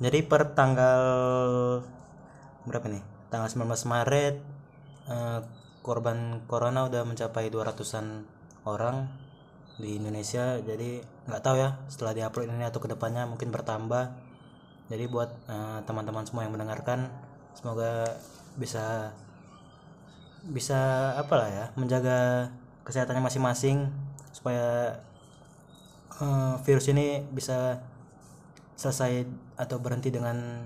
Jadi per tanggal berapa nih? Tanggal 19 Maret eh, korban corona udah mencapai 200-an orang di Indonesia. Jadi nggak tahu ya setelah diupload ini atau ke depannya mungkin bertambah. Jadi buat eh, teman-teman semua yang mendengarkan semoga bisa bisa apalah ya menjaga kesehatannya masing-masing supaya eh, virus ini bisa selesai atau berhenti dengan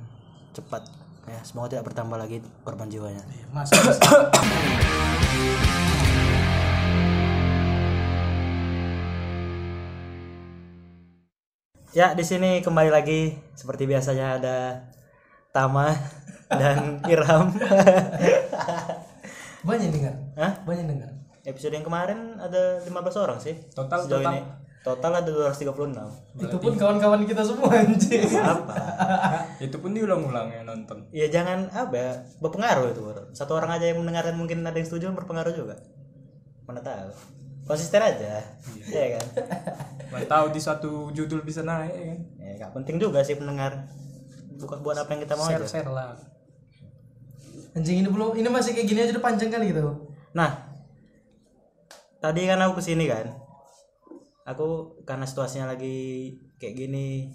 cepat ya semoga tidak bertambah lagi korban jiwanya Iya, Mas, mas. ya di sini kembali lagi seperti biasanya ada Tama dan Iram banyak dengar. Hah? Banyak dengar. episode yang kemarin ada 15 orang sih Total, sejauh total. ini total ada 236 Itu pun kawan-kawan kita semua anjing. apa? Itu pun diulang-ulang ya nonton. Ya jangan apa ya berpengaruh itu satu orang aja yang mendengarkan mungkin ada yang setuju berpengaruh juga. Mana tahu. Konsisten aja. Ya kan? Mana tahu di satu judul bisa naik ya kan? Ya nggak penting juga sih pendengar. Bukan buat apa yang kita mau share aja. Share lah. Anjing ini belum ini masih kayak gini aja udah panjang kali gitu. nah tadi kan aku ke sini kan aku karena situasinya lagi kayak gini.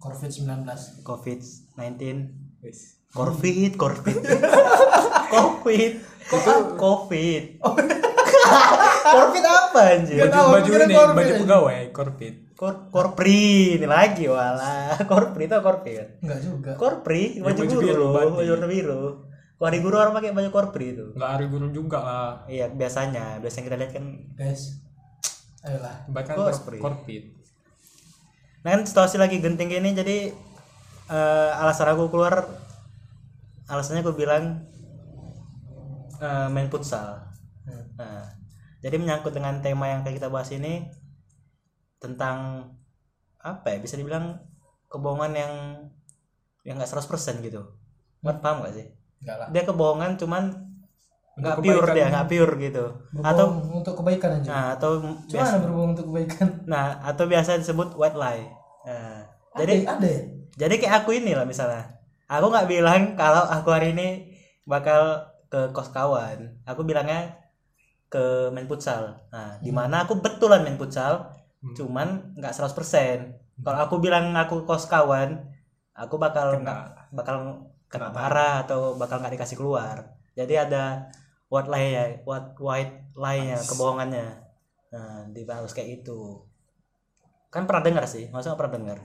Covid 19. covid 19 Wis. covid covid. Covid. Covid. Covid apa anjir? Baju baju ini korpit baju pegawai korpit Kor korpri ini lagi wala korpri itu korpri kan? Enggak juga. korpri baju, baju guru biru, baju warna biru. Kalau hari guru orang pakai baju korpri itu? Nggak hari guru juga lah. Iya biasanya. Biasanya kita lihat kan Guys. Ayolah. bahkan Korpit. korpit nah kan situasi lagi genting gini jadi eh, alasan aku keluar alasannya aku bilang eh, main futsal nah, jadi menyangkut dengan tema yang kayak kita bahas ini tentang apa ya bisa dibilang kebohongan yang yang nggak 100% gitu buat paham gak sih Enggak lah. dia kebohongan cuman nggak pure dia nggak pure gitu. Atau untuk kebaikan aja. nah atau Cuma biasa, berbohong untuk kebaikan. nah atau biasa disebut white lie. Nah, jadi ada, ada ya? jadi kayak aku ini lah misalnya. Aku nggak bilang kalau aku hari ini bakal ke kos kawan. Aku bilangnya ke main futsal. Nah di mana aku betulan main futsal cuman nggak 100% kalau aku bilang aku kos kawan aku bakal nggak bakal kena marah atau bakal nggak dikasih keluar. Jadi ada white lie ya white white lie nya kebohongannya nah di harus kayak itu kan pernah dengar sih masa nggak pernah dengar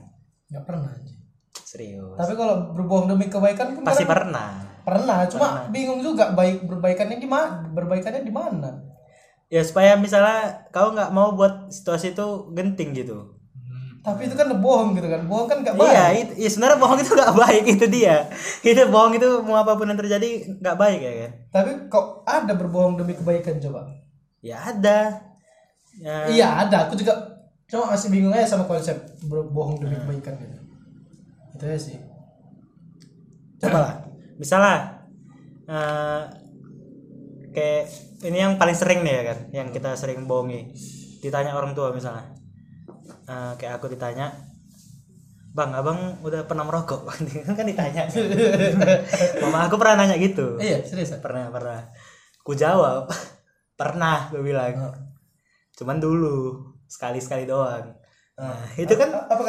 Enggak pernah aja. serius Tapi kalau berbohong demi kebaikan pun pasti pernah pernah. Cuma bingung juga baik berbaikannya di mana? Berbaikannya di mana? ya supaya misalnya kau nggak mau buat situasi itu genting gitu Tapi itu kan bohong gitu kan. Bohong kan enggak baik. iya itu ya sebenarnya bohong itu nggak baik itu dia itu bohong itu mau apa pun yang terjadi nggak baik ya kan Tapi kok ada berbohong demi kebaikan coba? ya ada ya, Iya ada. Aku juga cuma masih bingung aja sama konsep berbohong demi kebaikan gitu. Itu aja sih. coba lah misalnya eh, kayak ini yang paling sering nih ya kan yang kita sering bohongi ditanya orang tua misalnya Eh, kayak aku ditanya bang abang udah pernah merokok? Kan ditanya. Mama aku pernah nanya gitu. Iya serius. ya? pernah pernah. Ku jawab pernah gue bilang. Cuman dulu sekali sekali doang nah, itu kan Apa apa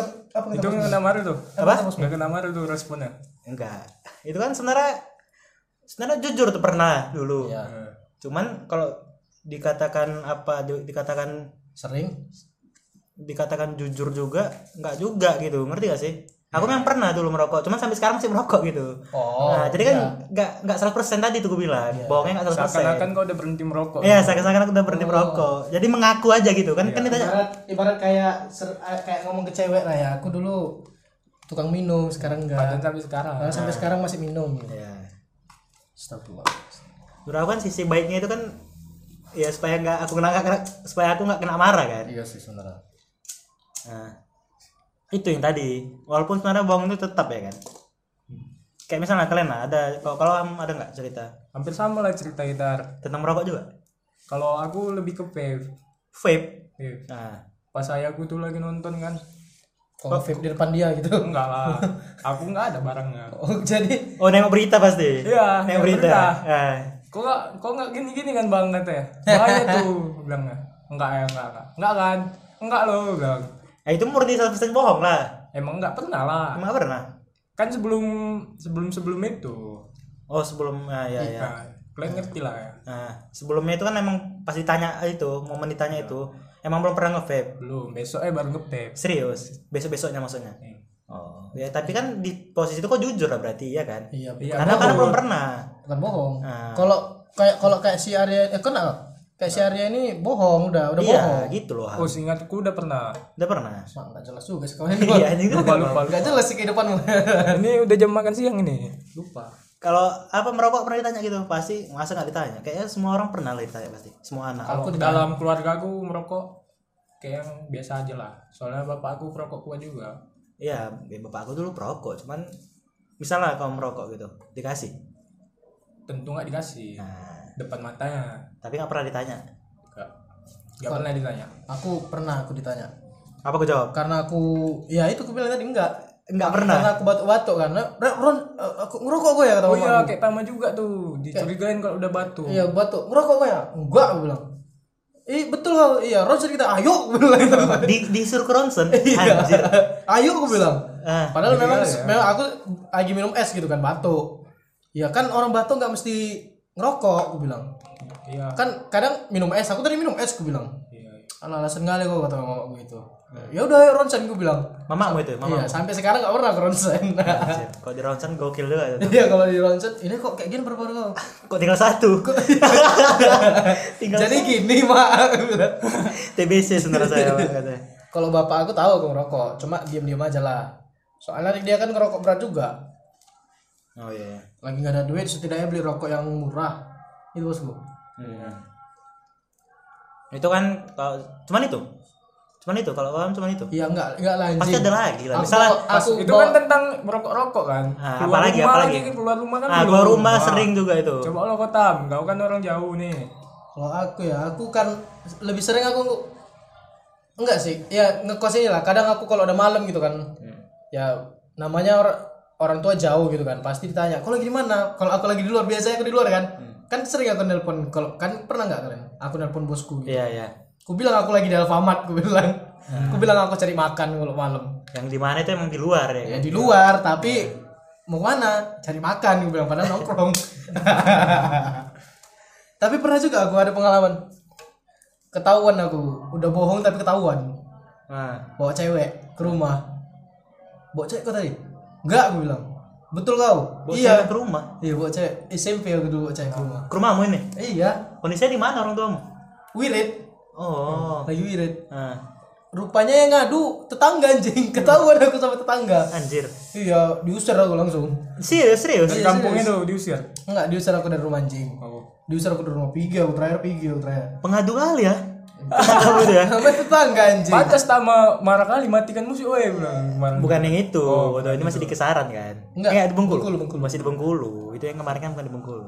kata itu kena marah tuh. Apa? Nggak kena marah tuh responnya. Enggak. Itu kan sebenarnya sebenarnya jujur tuh pernah dulu. Iya. Eh, cuman kalau dikatakan apa di- dikatakan Sering. Dikatakan jujur juga nggak juga gitu ngerti gak sih aku memang pernah dulu merokok cuman sampai sekarang masih merokok gitu Oh. nah jadi kan nggak nggak 100% tadi tuh gue bilang bohongnya nggak 100% seakan-akan kau udah berhenti merokok Iya, seakan-akan aku udah berhenti merokok. Jadi mengaku aja gitu kan kan ditanya. Ibarat ibarat kayak ser- eh, kayak ngomong ke cewek lah ya. Aku dulu tukang minum, sekarang enggak. sampai sekarang Nah, sampai sekarang masih minum. Ya. Astagfirullah. Aku kan sisi baiknya itu kan ya supaya nggak aku kena, kena- supaya aku nggak kena marah kan. Iya sih sebenarnya. Nah, itu yang tadi. Walaupun sebenarnya bohong itu tetap ya kan. Kayak misalnya kalian lah, ada kalau kalau ada nggak cerita hampir sama lah cerita kita tentang merokok juga? kalau aku lebih ke vape Vape. Nah, pas ayahku tuh lagi nonton kan Kalau vape di depan dia gitu. enggak lah aku enggak ada barangnya Oh, jadi Oh nengok berita pasti. Iya, nengok nengok berita. berita. Ah. kok enggak kok enggak gini-gini kan bang katanya bahaya tuh bilangnya enggak ya enggak enggak enggak kan enggak loh bilang Eh, itu murni 100% bohong lah. emang enggak pernah lah Emang nggak pernah? kan sebelum sebelum sebelum itu Oh sebelum ah, ya ya. nah, kalian ngerti lah ya Nah, sebelumnya itu kan emang pas ditanya itu, momen ditanya itu, emang belum pernah nge-vape. belum besoknya baru ngepep Serius, besok-besoknya maksudnya. Hmm. Oh, ya tapi kan di posisi itu kok jujur lah berarti ya kan? iya, Iya, Karena karena belum pernah. bukan bohong. Nah. Kalau kayak kalau kayak si Arya eh kena Arya ini bohong udah udah Iya, bohong. gitu loh. oh seingatku udah pernah Udah pernah. Mak nggak jelas juga sih kawan Iya, ini lupa lupa Nggak jelas sih kehidupanmu. ini udah jam makan siang ini lupa Kalau apa merokok pernah ditanya gitu? Pasti masa nggak ditanya? Kayaknya semua orang pernah lah ditanya pasti. Semua anak. kalau dalam keluarga aku merokok kayak yang biasa aja lah soalnya bapak aku perokok kuat juga Iya, ya bapak aku dulu perokok, cuman misalnya kamu merokok gitu, dikasih. tentu nggak dikasih Nah, depan matanya tapi nggak pernah ditanya. nggak nggak pernah ditanya aku pernah aku ditanya. Apa aku jawab? Karena aku ya itu aku bilang tadi enggak. Nggak pernah. Karena aku batuk-batuk karena Ron eh, aku ngerokok gue ya kata oh iya kayak tama juga tuh dicurigain kalau udah batu Iya batuk. Ngerokok gue ya? Enggak aku bilang. Eh betul kau. Iya, Ron cerita ayo aku bilang gitu. Di disuruh ke ronsen. Iya. Anjir. Ayo aku bilang. Ah, Padahal memang ya. memang aku lagi minum es gitu kan batuk. Ya kan orang batuk nggak mesti ngerokok aku bilang. iya Kan kadang minum es, aku tadi minum es aku bilang. iya Ala alasan kali kok kata mama aku gitu. Ya udah ayo ronsen aku bilang. mamamu itu, mama. Iya, sampai sekarang nggak pernah ke ronsen. Anjir. Kalau di ronsen gokil juga itu. Iya kalau di ronsen, ini kok kayak gini baru-baru kau. Kok tinggal satu? tinggal Jadi gini mak. TBC sebenarnya saya katanya. Kalau bapak aku tahu aku ngerokok, cuma diam-diam aja lah. Soalnya dia kan ngerokok berat juga. Oh iya. iya. Lagi nggak ada duit, setidaknya beli rokok yang murah. Itu bosku. Hmm. Itu kan kalau cuman itu. Cuman itu kalau kamu cuman itu. Iya enggak enggak lah Pasti ada lagi lah. Aku, Misalnya aku itu bawa- kan tentang merokok-rokok kan Ah, keluar apalagi, rumah apalagi? lagi, keluar rumah kan ah, belum. keluar rumah Wah. sering juga itu. coba lo kotam kau kan orang jauh nih Kalau aku ya, aku kan lebih sering aku enggak sih. Ya ngekos ini lah. Kadang aku kalau udah malam gitu kan. Ya namanya orang orang tua jauh gitu kan. Pasti ditanya, "Kau lagi di mana?" Kalau aku lagi di luar, biasanya aku di luar kan. Kan sering aku nelpon kalau kan pernah nggak kalian? Aku nelpon bosku gitu. Iya, iya. Aku bilang aku lagi di Alfamart, aku bilang. Aku bilang aku cari makan kalau malam. Yang di mana itu emang di luar ya. Ya di luar, tapi mau mana? Cari makan, gue bilang padahal nongkrong. tapi pernah juga aku ada pengalaman. Ketahuan aku, udah bohong tapi ketahuan. Nah, Bawa cewek ke rumah. Bawa cewek kau tadi? Enggak, gue bilang. Betul kau? bawa iya. ke rumah. Iya, bawa cewek. SMP aku dulu bawa cewek ke rumah. Ke rumahmu ini. Iya, Kondisinya di mana orang tuamu? wirid. Oh. Lagi wirid. Nah, Rupanya yang ngadu tetangga anjing. Ketahuan aku sama tetangga. anjir. Iya, diusir aku langsung. Serius, serius. dari kampung itu diusir Enggak, diusir aku dari rumah anjing. oh Diusir aku dari rumah Pigi, aku terakhir Pigi, aku terakhir. Pengadu kali ya. Kamu itu ya. Sama tetangga anjing. pantas tama marah kali matikan musuh oi bilang kemarin Bukan yang itu. Waduh, ini masih di kisaran kan? Enggak, Enggak, di Bengkulu. Bengkulu, Bengkulu. Masih di Bengkulu. Itu yang kemarin kan bukan di Bengkulu.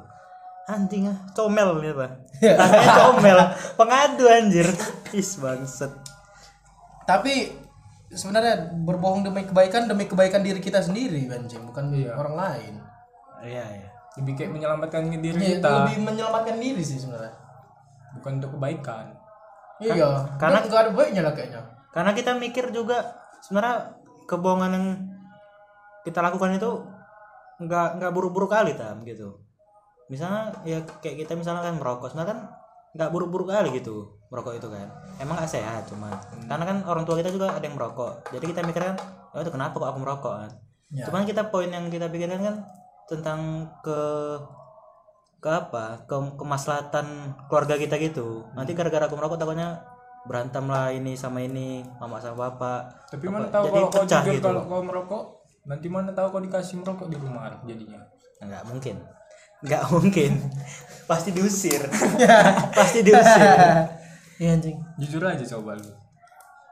Anjing ah, comel ini apa? Tanya comel, pengadu anjir. Is bangset. Tapi sebenarnya berbohong demi kebaikan demi kebaikan diri kita sendiri anjing, bukan orang lain. Iya, iya. lebih kayak menyelamatkan diri Iya, kita lebih menyelamatkan diri sih sebenarnya. bukan untuk kebaikan Iya, karena nggak ada baiknya lah kayaknya. Karena kita mikir juga sebenarnya kebohongan yang kita lakukan itu nggak nggak buru-buru kali tam gitu. Misalnya ya kayak kita misalnya kan merokok, sebenarnya kan nggak buru-buru kali gitu merokok itu kan. Emang nggak sehat cuma karena kan orang tua kita juga ada yang merokok. Jadi kita mikirkan, oh itu kenapa kok aku merokok kan? Ya. Cuman kita poin yang kita pikirkan kan tentang ke ke apa? Ke kemaslahatan keluarga kita gitu. Nanti gara-gara aku merokok takutnya berantem lah ini sama ini mama sama bapak tapi Apa, mana tahu jadi kalau kau jujur gitu kalau kau merokok nanti mana tahu kau dikasih merokok di rumah jadinya. Nggak mungkin. Nggak mungkin. Pasti diusir. Pasti diusir. Iya anjing. jujur aja coba lu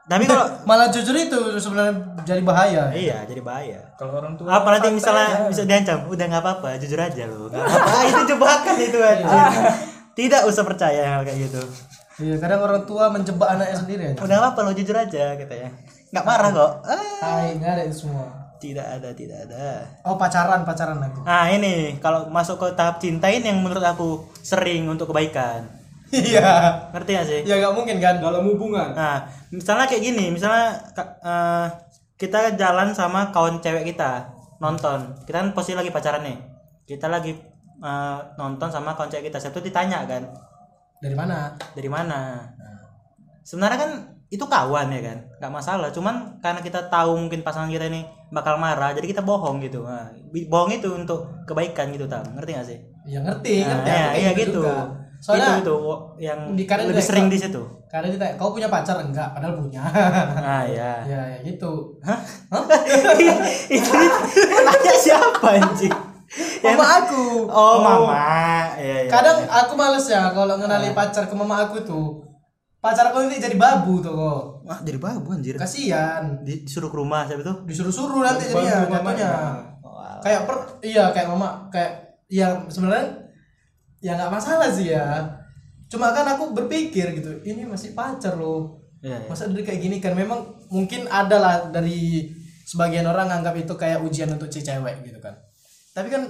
tapi kalau Malah jujur itu sebenarnya jadi bahaya. iya jadi bahaya kalau orang tua apa nanti misalnya aja. bisa diancam udah nggak apa-apa jujur aja lo nggak apa-apa itu jebakan itu aja tidak usah percaya hal kayak gitu Iya, kadang orang tua menjebak anaknya sendiri anjing. udah nggak apa-apa lo jujur aja katanya nggak marah kok ah, Hai, nggak ada itu semua. tidak ada tidak ada Oh pacaran pacaran aku. nah ini kalau masuk ke tahap cinta ini yang menurut aku sering untuk kebaikan Iya. ngerti gak sih Ya nggak mungkin kan? dalam hubungan Nah, misalnya kayak gini, misalnya eh, kita jalan sama kawan cewek kita nonton, kita kan posisi lagi pacaran nih, kita lagi eh, nonton sama kawan cewek kita, satu ditanya kan Dari mana? dari mana? Sebenarnya kan itu kawan ya kan, nggak masalah. Cuman karena kita tahu mungkin pasangan kita ini bakal marah, jadi kita bohong gitu. Nah, bohong itu untuk kebaikan gitu, tam. Ngerti gak sih? Ya ngerti, Nah, ngerti. iya, kayak iya gitu. juga. Soalnya itu itu yang lebih sering di situ. kadang ditanya, kau punya pacar enggak? Padahal punya. Nah, ya. ya, ya gitu. itu nanya siapa anjing Mama aku. oh, mama ya, ya. Kadang aku males ya kalau ngenali pacar ke mama aku tuh. Pacar aku ini jadi babu tuh kok. Wah, jadi babu anjir Kasihan. Di- disuruh ke rumah siapa tuh Disuruh-suruh nanti jadinya jatuhnya. Kayak per iya kayak mama kayak yang sebenarnya ya nggak masalah sih ya. Cuma kan aku berpikir gitu, ini masih pacar loh. Iya, iya. Masa dari kayak gini kan memang mungkin ada lah dari sebagian orang anggap itu kayak ujian untuk si cewek gitu kan. Tapi kan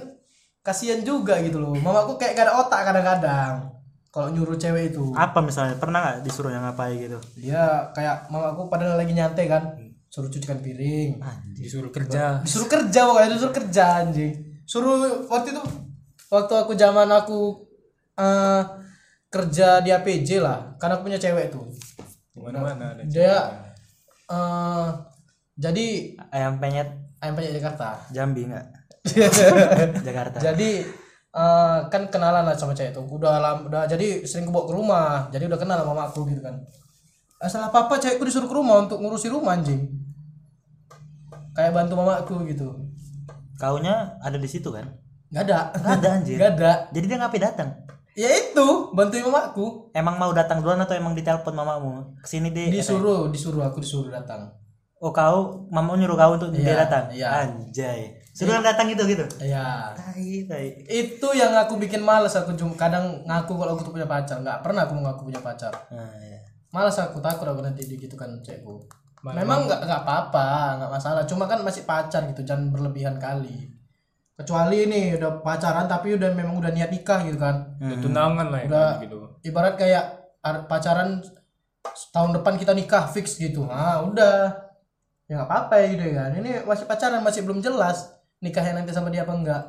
kasihan juga gitu loh. Mamaku kayak gak ada otak kadang-kadang. Kalau nyuruh cewek itu. apa misalnya pernah nggak disuruh yang ngapain gitu Dia kayak mamaku padahal lagi nyantai kan. Suruh cucikan piring. disuruh kerja Disuruh kerja pokoknya disuruh kerja anjing. Suruh waktu itu waktu aku zaman aku eh, kerja di APJ lah. Karena aku punya cewek tuh. mana mana ada Dia eh jadi ayam penyet. Ayam penyet Jakarta. Jambi nggak? Jakarta. Jadi eh, kan kenalan lah sama cewek itu udah lama udah jadi sering kebawa ke rumah. Jadi udah kenal sama mamaku gitu kan. Asal apa apa cewekku disuruh ke rumah untuk ngurusi rumah anjing. Kayak bantu mamaku gitu. Kaunya ada di situ kan nggak ada. Nggak ada anjir. Nggak ada. Jadi dia ngapain datang? Ya itu bantuin mamaku. Emang mau datang duluan atau emang ditelepon mamamu? Ke sini deh disuruh disuruh aku disuruh datang. Oh kau? Mama nyuruh kau untuk dia Iya, datang? iya. anjay. Suruh datang itu gitu? Ya tai tai. Itu yang aku bikin males aku cuma kadang ngaku kalau aku tuh punya pacar. Nggak pernah aku mengaku punya pacar. Nah, ya. malas aku takut aku nanti gitu kan cekku memang nggak nggak apa-apa nggak masalah. Cuma kan masih pacar gitu jangan berlebihan kali kecuali ini udah pacaran tapi udah memang udah niat nikah gitu kan. Udah tunangan lah ya Udah. gitu. ibarat kayak ar- pacaran tahun depan kita nikah fix gitu. Ah udah. Ya nggak apa-apa ya gitu kan. Ini masih pacaran masih belum jelas nikahnya nanti sama dia apa enggak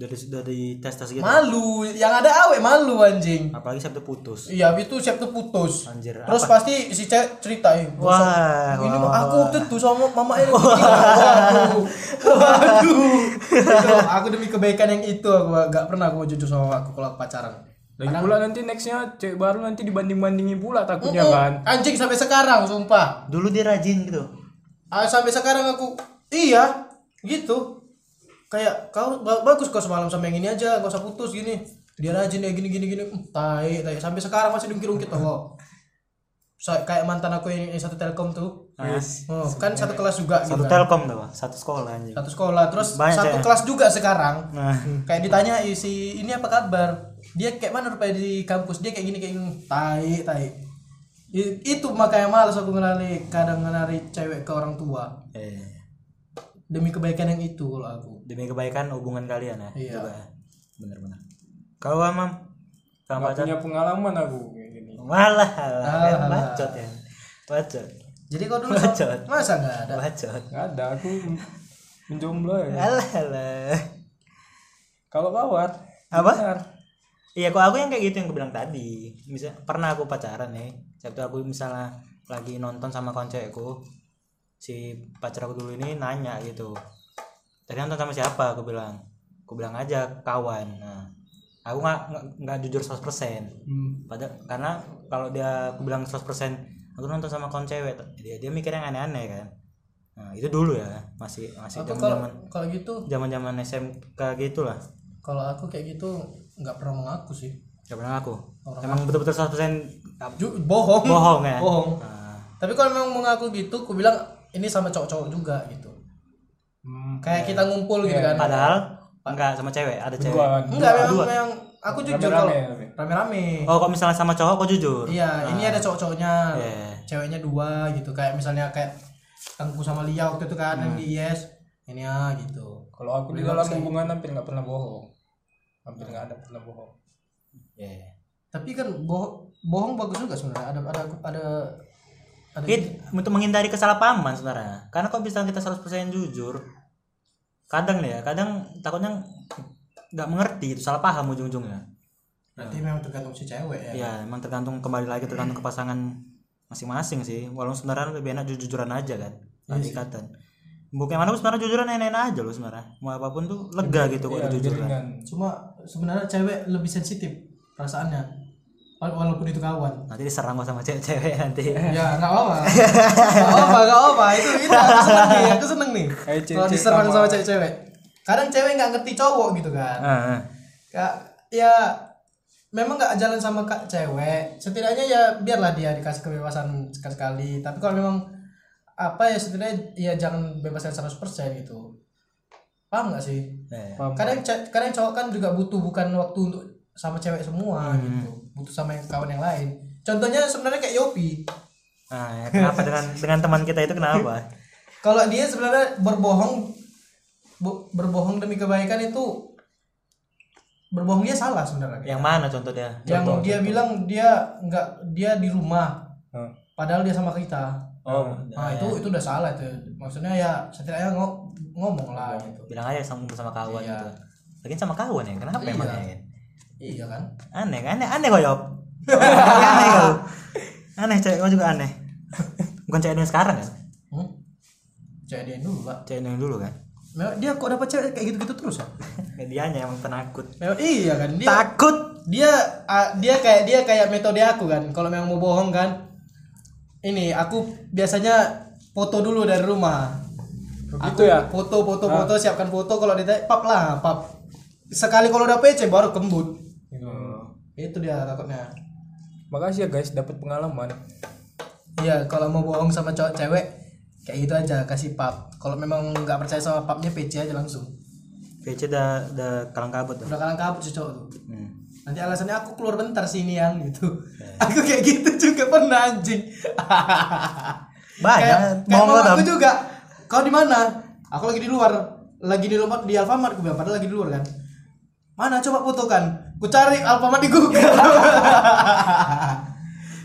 dari dari tes tes gitu? Malu yang ada awe malu anjing. Apalagi sabtu putus. Iya itu siap tuh putus. Anjir Terus pasti si cewek cerita eh, Wah, ini wah, mah aku waktu itu sama mama ini. Waduh. Waduh itu aku demi kebaikan yang itu aku gak pernah aku mau jujur sama aku kalau aku pacaran. Lagi pula nanti nextnya cewek baru nanti dibanding bandingin pula takutnya Mm-mm. kan. Anjing sampai sekarang sumpah. Dulu dia rajin gitu. Ah, sampai sekarang aku iya gitu kayak kau ba- bagus kau semalam sama yang ini aja gak usah putus gini. Dia rajin ya gini gini gini. Hmm, tai tai. Sampai sekarang masih dungkit-dungkit tuh Sa- kayak mantan aku yang, yang satu telkom tuh. Yes. oh, kan satu kelas juga gitu satu kan. telkom tuh satu sekolah anjing. Satu sekolah. Terus Banyak satu ya? kelas juga sekarang. Nah. Kayak ditanya isi ini apa kabar? Dia kayak mana rupanya di kampus? Dia kayak gini kayak gini. Tai tai. Itu makanya malas aku ngenali kadang ngenali cewek ke orang tua. Eh, demi kebaikan yang itu kalau aku demi kebaikan hubungan kalian ya Iya. juga ya. bener-bener kau amam sama pacar punya pengalaman aku kayak gini malah lah Alah. kan bacot ya bacot jadi kau dulu Bacot. masa nggak ada bacot nggak ada aku menjomblo ya alah alah kalau kawat Apa? benar. Iya, kok aku yang kayak gitu yang aku bilang tadi. Misal pernah aku pacaran nih. Waktu aku misalnya lagi nonton sama kawan cewekku, si pacar aku dulu ini nanya gitu. Tadi nonton sama siapa? Aku bilang. Aku bilang aja kawan. Nah, aku nggak nggak- nggak jujur 100%. hmm. Pada karena kalau dia aku bilang 100% aku nonton sama kawan cewek, dia dia mikir yang aneh-aneh kan. Nah, itu dulu ya, masih masih aku kalau zaman-zaman kalau gitu zaman-zaman SMK gitulah. kalau aku kayak gitu nggak pernah mengaku sih Gak pernah aku. Emang betul-betul 100% Ju- bohong bohong ya. bohong Nah, tapi kalau memang mengaku gitu aku bilang ini sama cowok-cowok juga gitu. Hmm, kayak kita ngumpul gitu kan. Padahal enggak sama cewek, ada cewek. enggak memang, memang aku jujur kalau Rame-rame. Oh, kok misalnya sama cowok kok jujur? iya ini ada cowok-cowoknya. Iya. ceweknya dua gitu kayak misalnya kayak Tengku sama Lia waktu itu kan yang di IS ini ya gitu. Kalau aku di dalam hubungan hampir nggak pernah bohong. Hampir nggak ada pernah bohong. ya tapi kan bohong bohong bagus juga sebenarnya. Ada ada ada ada It, untuk menghindari kesalahpahaman sebenarnya. Karena kalau misalnya kita 100% jujur kadang nih ya kadang takutnya nggak mengerti itu salah paham ujung-ujungnya. Berarti memang tergantung si cewek ya. Ya emang tergantung kembali lagi tergantung ke pasangan masing-masing sih. Walaupun sebenarnya lebih enak jujur-jujuran aja kan Iya ada ikatan bukan mana sebenarnya jujuran enak-enak aja loh sebenarnya. Mau apa pun tuh lega gitu kok Iya, jujur dengan cuma sebenarnya cewek lebih sensitif perasaannya walaupun itu kawan. Nanti diserang sama cewek-cewek nanti. Ya nggak apa nggak apa nggak apa itu itu aku seneng nih aku seneng nih. Kayak kalau cewek diserang sama- cewek-cewek. Kadang cewek nggak ngerti cowok gitu kan. Ah, ah. Kak, ya memang nggak jalan sama kak cewek. Setidaknya ya biarlah dia dikasih kebebasan sekali-sekali tapi kalau memang apa ya setidaknya ya jangan bebaskan 100% gitu. Paham nggak sih? Eh, paham. kadang kadang cowok kan juga butuh bukan waktu untuk sama cewek semua gitu. Butuh sama yang kawan yang lain. Contohnya sebenarnya kayak Yopi. Ah, ya, kenapa? Dengan dengan teman kita itu kenapa? Kalau dia sebenarnya berbohong berbohong demi kebaikan itu berbohong dia salah sebenarnya. Yang mana contoh dia yang dia bilang dia nggak dia di rumah Hmm. padahal dia sama kita. Oh. Nah itu itu udah salah itu. Maksudnya ya setidaknya ngo- ngomong lah gitu. bilang aja sama sama kawan Iya. gitu. Lagi sama kawan ya kenapa Iya. emang ya iya kan? Aneh aneh aneh kok Yop aneh kau aneh cewek kau juga aneh? Bukan cewek yang sekarang kan? Hmm? cewek dia dulu pak. Cewek yang dulu kan? Memang dia kok dapat cewek kayak gitu-gitu terus ya medianya emang penakut. Memang iya kan? Dia takut. dia ah, dia kayak dia kayak metode aku kan? Kalau memang mau bohong kan? Ini aku biasanya foto dulu dari rumah. Begitu ya? foto foto foto siapkan foto. Kalau ditanya pap lah pap. Sekali kalau udah PC baru kembut. Itu dia takutnya. Makasih ya guys dapat pengalaman. iya kalau mau bohong sama cowok cewek kayak gitu aja kasih pap. Kalau memang nggak percaya sama papnya PC aja langsung. PC udah udah kalang kabut tuh. Udah kalang kabut si cowok tuh. Hmm. nanti alasannya aku keluar bentar sini yang gitu. Aku kayak gitu juga pernah anjing. Banyak. Kayak, kayak mamaku Dam? juga kau di mana? Aku lagi di luar lagi di rumah di Alfamart aku bilang padahal lagi di luar kan? Mana? Coba foto kan ku cari Alfamart di Google.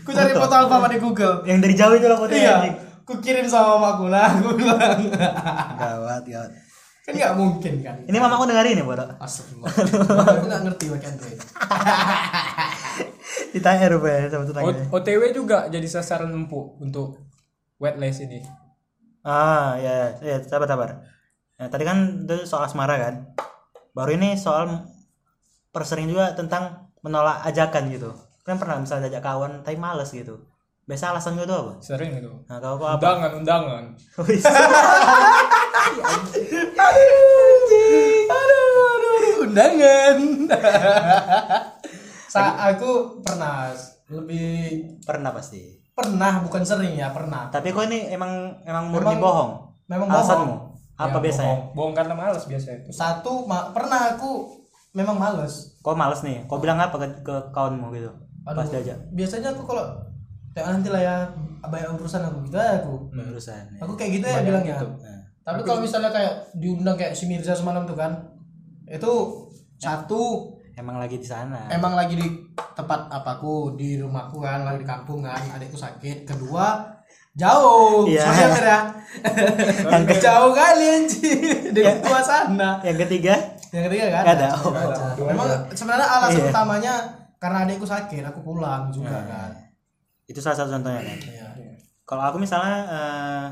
Ku cari foto Alfamart di Google. Yang dari jauh itu loh fotonya iya. ku kirim sama mamaku nah aku bilang. Gawat gawat. Kan nggak mungkin kan. Ini mamaku dengerin ya bodoh Astagfirullah. Aku nggak ngerti pakai Android. Ditanya rupanya sama O- OTW juga jadi sasaran empuk untuk wetlace ini. ah ya ya sabar sabar. Nah, tadi kan itu soal asmara kan. Baru ini soal persering juga tentang menolak ajakan gitu. Kan pernah misalnya ajak kawan tapi males gitu. Biasa alasan gue tuh apa? Sering itu. nah kalau kau apa? Undangan, undangan. Aduh aduh aduh. Undangan. Sa aku pernah lebih pernah pasti. Pernah bukan sering ya pernah. Tapi kok ini emang emang murni Memang- bohong? memang alasanmu? bohong. apa Ya, biasanya? Bohong, bohong karena malas biasa itu. satu ma- pernah aku memang males. Kau males nih? Kau bilang apa ke, ke kawanmu gitu? Aduh, pas diajak? biasanya aku kalau ya nanti lah ya banyak urusan aku gitu aja aku. Urusan aku kayak gitu ya bilangnya. Nah, tapi kalau misalnya kayak diundang kayak si Mirza semalam tuh kan itu satu emang lagi di sana. emang lagi di tempat apaku di rumahku kan lagi di kampung kan adikku sakit. Kedua jauh. Iya. soalnya ya. Jauh kali anjing. Dari tua sana. yang ketiga yang ketiga kan ada. Oh. memang sebenarnya alasan Iya. utamanya karena adikku sakit aku pulang juga kan itu salah satu contohnya kan Iya. kalau aku misalnya eh,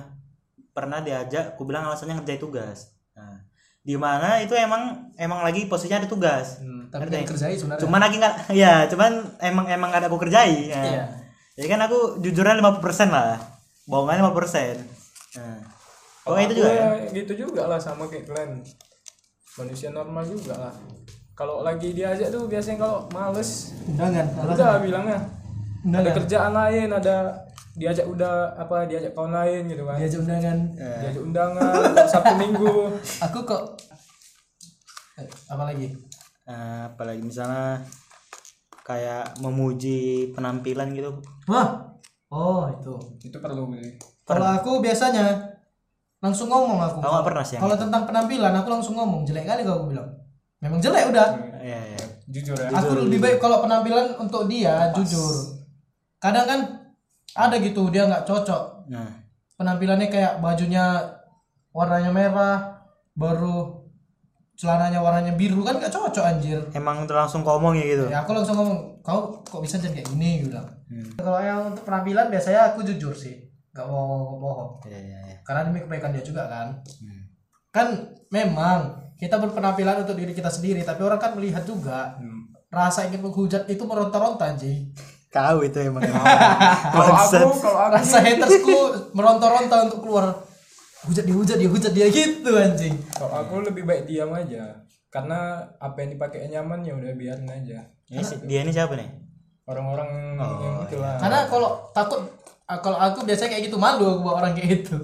pernah diajak aku bilang alasannya ngerjain tugas nah, di mana itu emang emang lagi posisinya ada tugas Hmm, tapi Ngerti? nggak dikerjain sebenarnya cuman lagi nggak ya cuman emang emang gak ada aku kerjai ya. Iya. jadi kan aku jujurnya 50% lah bohongannya 50% nah. oh itu juga ya gitu juga lah sama kayak kalian. Manusia normal juga lah. Kalau lagi diajak tuh biasanya kalau males, undangan udah bilangnya. Ada undangan kerjaan lain, ada diajak udah apa diajak kawan lain gitu kan. diajak undangan? Diajak undangan Sabtu Minggu. aku kok Eh, apa lagi? Eh, apalagi misalnya kayak memuji penampilan gitu. Wah. Oh itu. Itu perlu. Kalau aku biasanya langsung ngomong aku. Nggak pernah sih Kalau tentang penampilan aku langsung ngomong jelek kali kalau aku bilang. Memang jelek udah. Iya, iya. jujur ya Aku lebih baik kalau penampilan untuk dia jujur. Kadang kan ada gitu dia nggak cocok. Nah, Penampilannya kayak bajunya warnanya merah, baru celananya warnanya biru kan nggak cocok anjir. emang langsung ngomong ya gitu. Ya aku langsung ngomong, kau kok bisa jadi kayak gini gitu. bilang. Hmm. Kalau yang untuk penampilan biasanya aku jujur sih, nggak mau bohong. Iya, iya, iya. Karena demi kebaikan dia juga kan. Hmm. Kan memang kita berpenampilan untuk diri kita sendiri, tapi orang kan melihat juga. Hmm. Rasa ingin menghujat itu meronta-ronta anjing. Kau itu emang. kalau aku kalau aku Rasa hatersku meronta-ronta untuk keluar. Hujat dia, hujat dia, hujat dia gitu anjing. kalau aku lebih baik diam aja karena apa yang dipakai nyaman ya udah biarin aja Ini si- dia ini siapa nih? orang-orang Oh, yang itulah Karena kalau takut kalau aku biasanya kayak gitu malu aku bawa orang kayak gitu.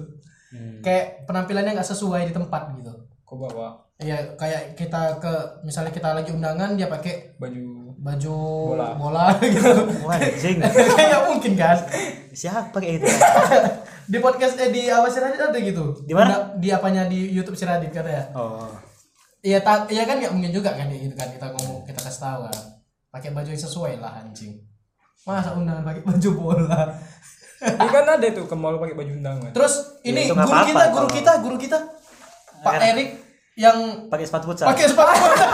Hmm. Kayak penampilannya nggak sesuai di tempat gitu. kau bawa Iya, kayak kita ke misalnya kita lagi undangan dia pakai baju baju Bola. bola gitu. Wah, anjing. Kayak mungkin kan. Siapa kayak gitu? Di podcast eh di awas si Radit ada gitu. Di mana? Di apanya di YouTube si Radit katanya. Oh. Iya, ta- iya kan nggak mungkin juga kan kayak gitu kan kita ngomong kita kasih tahu kan. Pakai baju yang sesuai lah anjing. Masa undangan pakai baju bola. Ini kan ada tuh ke mall pakai baju undangan Terus ini itu nggak guru kita, guru kalau- kita, guru kita Pak Erik yang Pakai sepatu futsal. pakai sepatu bola.